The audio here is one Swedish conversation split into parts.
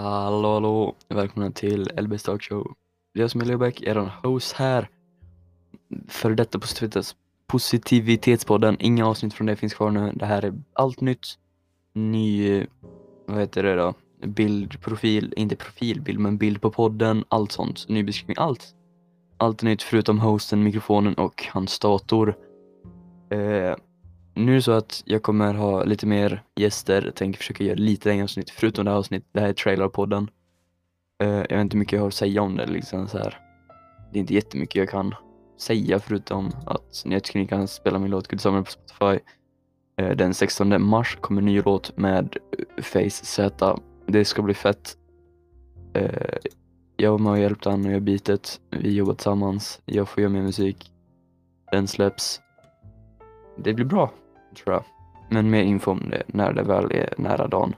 Hallå hallå! Välkomna till LB's Talk Show. Det är jag som är Löfbäck, er host här. För detta positivitets, positivitetspodden, inga avsnitt från det finns kvar nu. Det här är allt nytt. Ny, vad heter det då? Bild, profil, inte profilbild men bild på podden, allt sånt. Ny beskrivning, allt. Allt är nytt förutom hosten, mikrofonen och hans dator. Eh, nu är det så att jag kommer ha lite mer gäster, jag tänker försöka göra lite längre avsnitt förutom det här avsnittet. Det här är trailerpodden. Uh, jag vet inte hur mycket jag har att säga om det liksom så här. Det är inte jättemycket jag kan säga förutom att jag tycker ni kan spela min låt Good Summer på Spotify. Uh, den 16 mars kommer en ny låt med Face Z. Det ska bli fett. Uh, jag var med och hjälpte han och göra beatet. Vi jobbar tillsammans. Jag får göra mer musik. Den släpps. Det blir bra tror jag. Men mer info om det när det väl är nära dagen.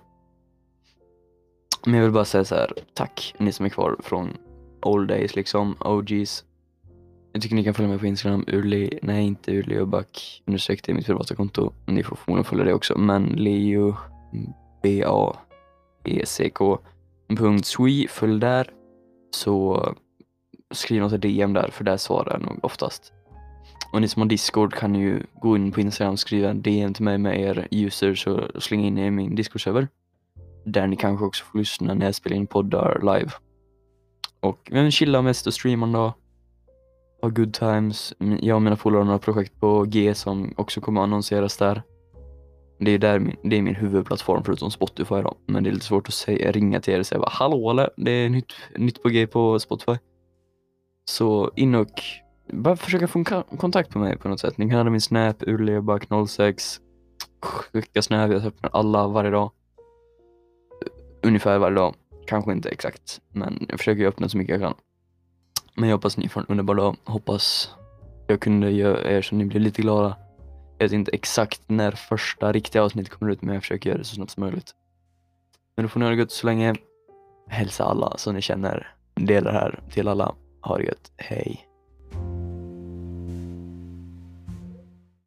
Men jag vill bara säga så här, tack ni som är kvar från old days liksom, OGs. Jag tycker ni kan följa mig på Instagram, uli... nej inte Uli och Back, understreck det är mitt privata konto. Ni får förmodligen följa det också, men Leo, B-A-E-C-K, punkt följ där. Så skriv något i DM där, för där svarar jag nog oftast. Och ni som har Discord kan ju gå in på Instagram och skriva en DM till mig med er users och slänga in er i min Discord-server. Där ni kanske också får lyssna när jag spelar in poddar live. Och vem chillar mest och streamar en dag. Ha good times. Jag och mina polare har några projekt på G som också kommer att annonseras där. Det är, där min, det är min huvudplattform förutom Spotify då. Men det är lite svårt att säga, ringa till er och säga bara, hallå eller? Det är nytt, nytt på G på Spotify. Så in och bara försöka få kontakt på mig på något sätt. Ni kan ha min snap, urleback06. Skicka snap, jag öppnar alla varje dag. Ungefär varje dag. Kanske inte exakt, men jag försöker öppna så mycket jag kan. Men jag hoppas ni får en underbar dag. Hoppas jag kunde göra er så ni blir lite glada. Jag vet inte exakt när första riktiga avsnittet kommer ut, men jag försöker göra det så snabbt som möjligt. Men då får ni ha det gött så länge. Hälsa alla som ni känner. Dela det här till alla. Ha det gött. Hej.